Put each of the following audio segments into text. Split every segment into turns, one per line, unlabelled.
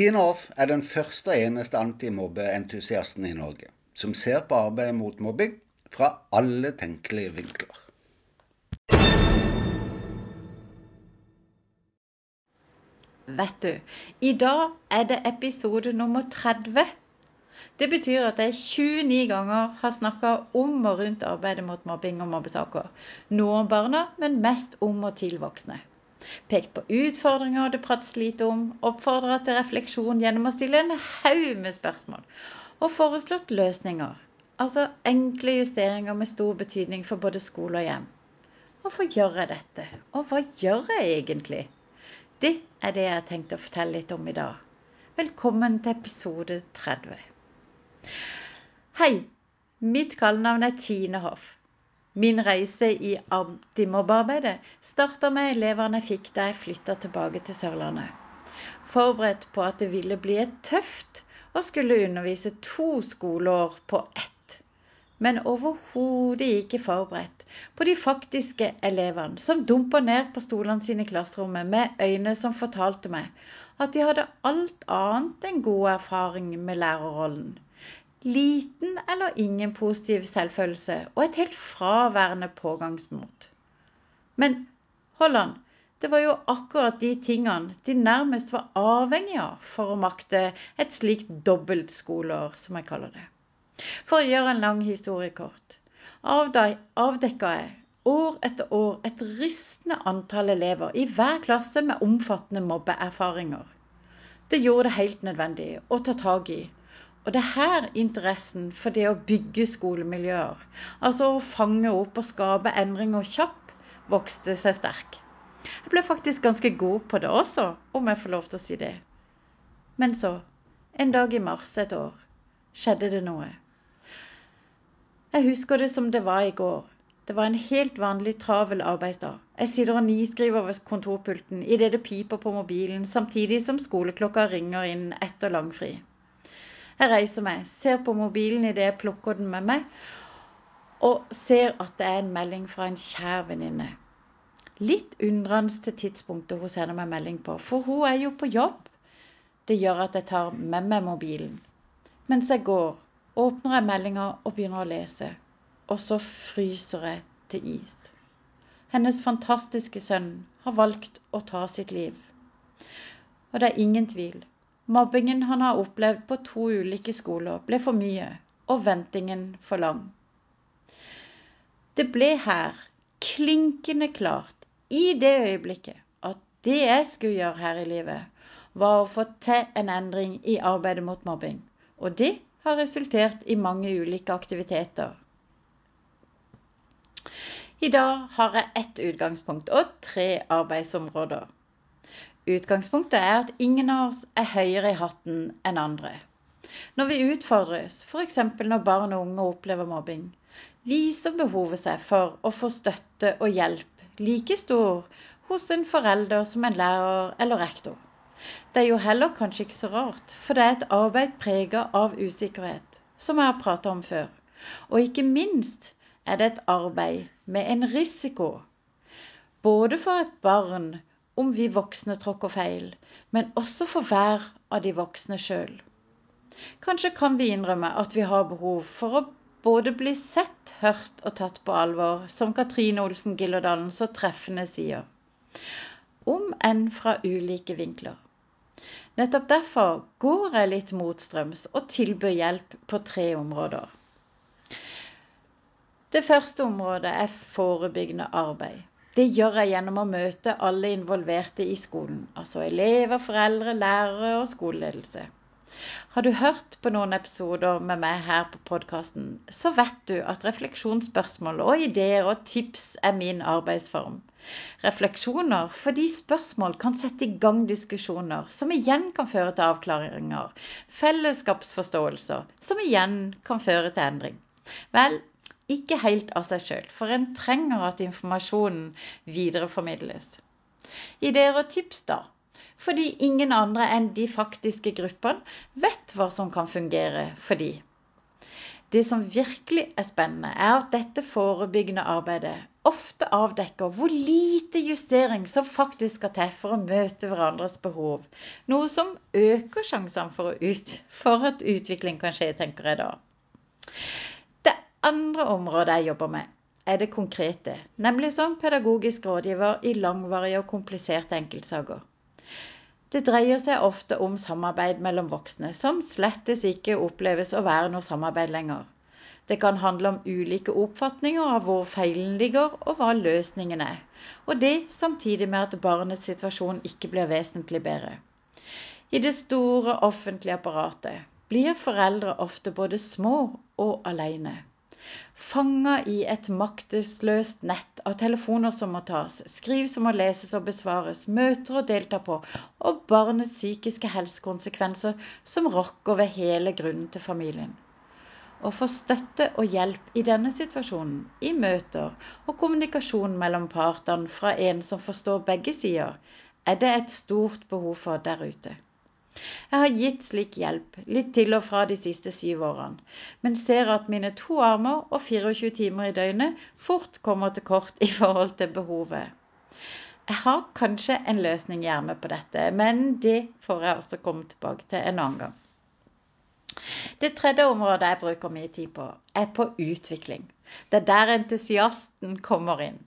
Tine Off er den første og eneste antimobbeentusiasten i Norge som ser på arbeidet mot mobbing fra alle tenkelige vinkler.
Vet du, i dag er det episode nummer 30. Det betyr at jeg 29 ganger har snakka om og rundt arbeidet mot mobbing og mobbesaker. Noe om barna, men mest om og til voksne pekt på utfordringer det prates lite om, oppfordra til refleksjon gjennom å stille en haug med spørsmål, og foreslått løsninger. Altså enkle justeringer med stor betydning for både skole og hjem. Hvorfor gjør jeg dette, og hva gjør jeg egentlig? Det er det jeg har tenkt å fortelle litt om i dag. Velkommen til episode 30. Hei, mitt kallenavn er Tine Hoff. Min reise i antimobbearbeidet starta med elevene jeg fikk da jeg flytta tilbake til Sørlandet. Forberedt på at det ville bli tøft å skulle undervise to skoleår på ett. Men overhodet ikke forberedt på de faktiske elevene som dumpa ned på stolene sine i klasserommet med øyne som fortalte meg at de hadde alt annet enn god erfaring med lærerrollen liten eller ingen positiv selvfølelse og et helt fraværende pågangsmot. Men hold an, det var jo akkurat de tingene de nærmest var avhengig av for å makte et slikt dobbeltskoleår, som jeg kaller det. For å gjøre en lang historie kort, avdekka jeg år etter år et rystende antall elever i hver klasse med omfattende mobbeerfaringer. Det gjorde det helt nødvendig å ta tak i og det er her interessen for det å bygge skolemiljøer, altså å fange opp og skape endringer kjapt, vokste seg sterk. Jeg ble faktisk ganske god på det også, om jeg får lov til å si det. Men så, en dag i mars et år, skjedde det noe. Jeg husker det som det var i går. Det var en helt vanlig travel arbeidsdag. Jeg sitter og niskriver ved kontorpulten idet det piper på mobilen, samtidig som skoleklokka ringer inn etter langfri. Jeg reiser meg, ser på mobilen idet jeg plukker den med meg, og ser at det er en melding fra en kjær venninne. Litt undrende til tidspunktet hun sender meg melding på, for hun er jo på jobb. Det gjør at jeg tar med meg mobilen. Mens jeg går, åpner jeg meldinga og begynner å lese. Og så fryser jeg til is. Hennes fantastiske sønn har valgt å ta sitt liv. Og det er ingen tvil. Mobbingen han har opplevd på to ulike skoler, ble for mye, og ventingen for lang. Det ble her klinkende klart i det øyeblikket at det jeg skulle gjøre her i livet, var å få til en endring i arbeidet mot mobbing. Og det har resultert i mange ulike aktiviteter. I dag har jeg ett utgangspunkt og tre arbeidsområder. Utgangspunktet er at ingen av oss er høyere i hatten enn andre. Når vi utfordres, f.eks. når barn og unge opplever mobbing, viser behovet seg for å få støtte og hjelp like stor hos en forelder som en lærer eller rektor. Det er jo heller kanskje ikke så rart, for det er et arbeid prega av usikkerhet, som jeg har prata om før. Og ikke minst er det et arbeid med en risiko. Både for et barn om vi voksne tråkker feil, men også for hver av de voksne sjøl. Kanskje kan vi innrømme at vi har behov for å både bli sett, hørt og tatt på alvor, som Katrine Olsen Gillerdalen så treffende sier. Om enn fra ulike vinkler. Nettopp derfor går jeg litt motstrøms og tilbyr hjelp på tre områder. Det første området er forebyggende arbeid. Det gjør jeg gjennom å møte alle involverte i skolen, altså elever, foreldre, lærere og skoleledelse. Har du hørt på noen episoder med meg her på podkasten, så vet du at refleksjonsspørsmål og ideer og tips er min arbeidsform. Refleksjoner fordi spørsmål kan sette i gang diskusjoner, som igjen kan føre til avklaringer. Fellesskapsforståelser, som igjen kan føre til endring. Vel, ikke helt av seg sjøl, for en trenger at informasjonen videreformidles. Ideer og tips, da? Fordi ingen andre enn de faktiske gruppene vet hva som kan fungere for de. Det som virkelig er spennende, er at dette forebyggende arbeidet ofte avdekker hvor lite justering som faktisk skal til for å møte hverandres behov. Noe som øker sjansene for, ut, for at utvikling kan skje, tenker jeg da. Andre området jeg jobber med, er det konkrete, nemlig som pedagogisk rådgiver i langvarige og kompliserte enkeltsaker. Det dreier seg ofte om samarbeid mellom voksne, som slettes ikke oppleves å være noe samarbeid lenger. Det kan handle om ulike oppfatninger av hvor feilen ligger, og hva løsningen er. Og det samtidig med at barnets situasjon ikke blir vesentlig bedre. I det store offentlige apparatet blir foreldre ofte både små og alene. Fanga i et maktesløst nett av telefoner som må tas, skriv som må leses og besvares, møter å delta på, og barnets psykiske helsekonsekvenser som rokker ved hele grunnen til familien å få støtte og hjelp i denne situasjonen, i møter og kommunikasjon mellom partene fra en som forstår begge sider, er det et stort behov for der ute. Jeg har gitt slik hjelp litt til og fra de siste syv årene, men ser at mine to armer og 24 timer i døgnet fort kommer til kort i forhold til behovet. Jeg har kanskje en løsning ermet på dette, men det får jeg også komme tilbake til en annen gang. Det tredje området jeg bruker mye tid på, er på utvikling. Det er der entusiasten kommer inn.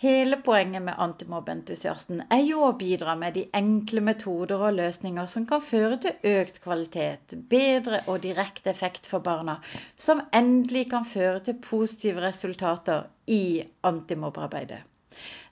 Hele poenget med Antimobbeentusiasten er jo å bidra med de enkle metoder og løsninger som kan føre til økt kvalitet, bedre og direkte effekt for barna, som endelig kan føre til positive resultater i antimobbearbeidet.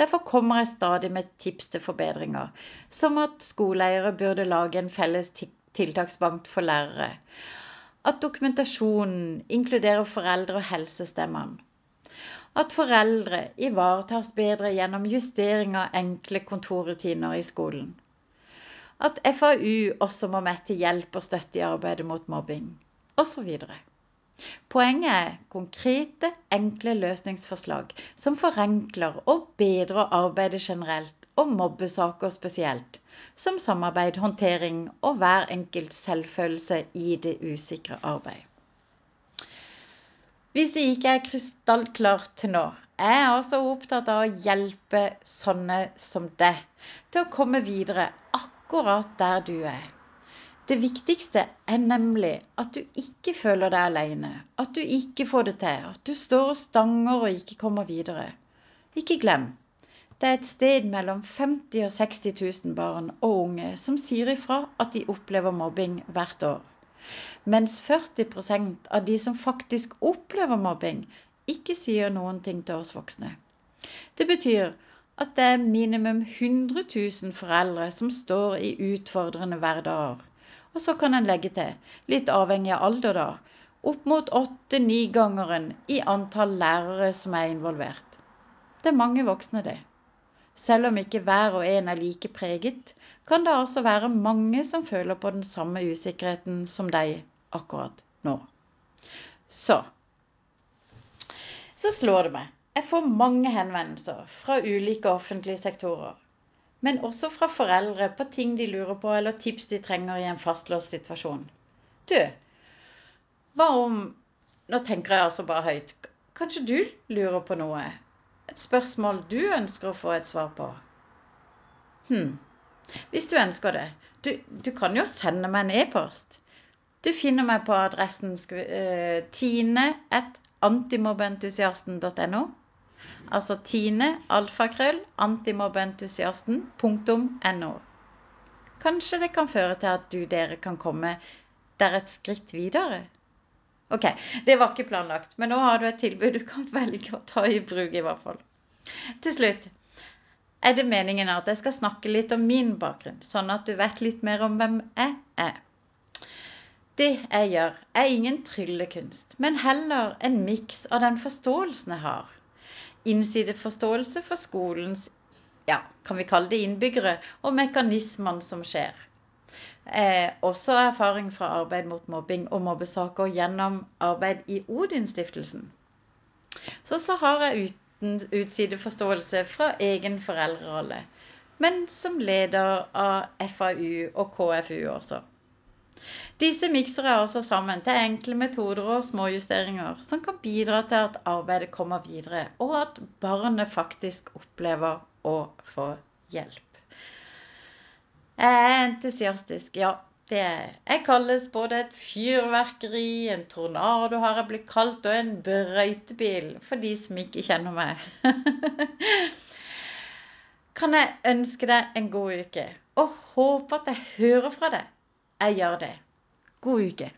Derfor kommer jeg stadig med tips til forbedringer, som at skoleeiere burde lage en felles tiltaksbank for lærere at dokumentasjonen inkluderer foreldre- og helsestemmene. At foreldre ivaretas bedre gjennom justering av enkle kontorrutiner i skolen. At FAU også må med til hjelp og støtte i arbeidet mot mobbing, osv. Poenget er konkrete, enkle løsningsforslag som forenkler og bedrer arbeidet generelt, og mobbesaker spesielt som samarbeid, håndtering og hver enkelt selvfølelse i det usikre arbeid. Hvis det ikke er krystallklart til nå, er jeg altså opptatt av å hjelpe sånne som deg til å komme videre akkurat der du er. Det viktigste er nemlig at du ikke føler deg alene, at du ikke får det til, at du står og stanger og ikke kommer videre. Ikke glem det er et sted mellom 50 og 60 000 barn og unge som sier ifra at de opplever mobbing hvert år. Mens 40% av de som faktisk opplever mobbing, ikke sier noen ting til oss voksne. Det betyr at det er minimum 100 000 foreldre som står i utfordrende hverdager. Og så kan en legge til, litt avhengig av alder da, opp mot åtte-ni-gangeren i antall lærere som er involvert. Det er mange voksne, det. Selv om ikke hver og en er like preget, kan det altså være mange som føler på den samme usikkerheten som deg akkurat nå. Så Så slår det meg. Jeg får mange henvendelser fra ulike offentlige sektorer. Men også fra foreldre på ting de lurer på, eller tips de trenger i en fastlåst situasjon. Du, hva om Nå tenker jeg altså bare høyt. Kanskje du lurer på noe? et spørsmål du ønsker å få et svar på? Hm. Hvis du ønsker det. Du, du kan jo sende meg en e-post. Du finner meg på adressen uh, tine.antimobbeentusiasten.no. Altså Tine alfakrøll antimobbeentusiasten.no. Kanskje det kan føre til at du dere kan komme der et skritt videre. Ok, det var ikke planlagt, men nå har du et tilbud du kan velge å ta i bruk, i hvert fall. Til slutt er det meningen at jeg skal snakke litt om min bakgrunn, sånn at du vet litt mer om hvem jeg er. Det jeg gjør, er ingen tryllekunst, men heller en miks av den forståelsen jeg har. Innsideforståelse for skolens, ja, kan vi kalle det innbyggere, og mekanismene som skjer. Eh, også erfaring fra arbeid mot mobbing og mobbesaker gjennom arbeid i Odin-stiftelsen. Så, så har jeg uten utsideforståelse fra egen foreldrerolle, men som leder av FAU og KFU også. Disse mikser jeg altså sammen til enkle metoder og småjusteringer som kan bidra til at arbeidet kommer videre, og at barnet faktisk opplever å få hjelp. Jeg er entusiastisk, ja. Det. Jeg kalles både et fyrverkeri, en tornado har jeg blitt kalt, og en brøytebil, for de som ikke kjenner meg. kan jeg ønske deg en god uke, og håpe at jeg hører fra deg. Jeg gjør det. God uke.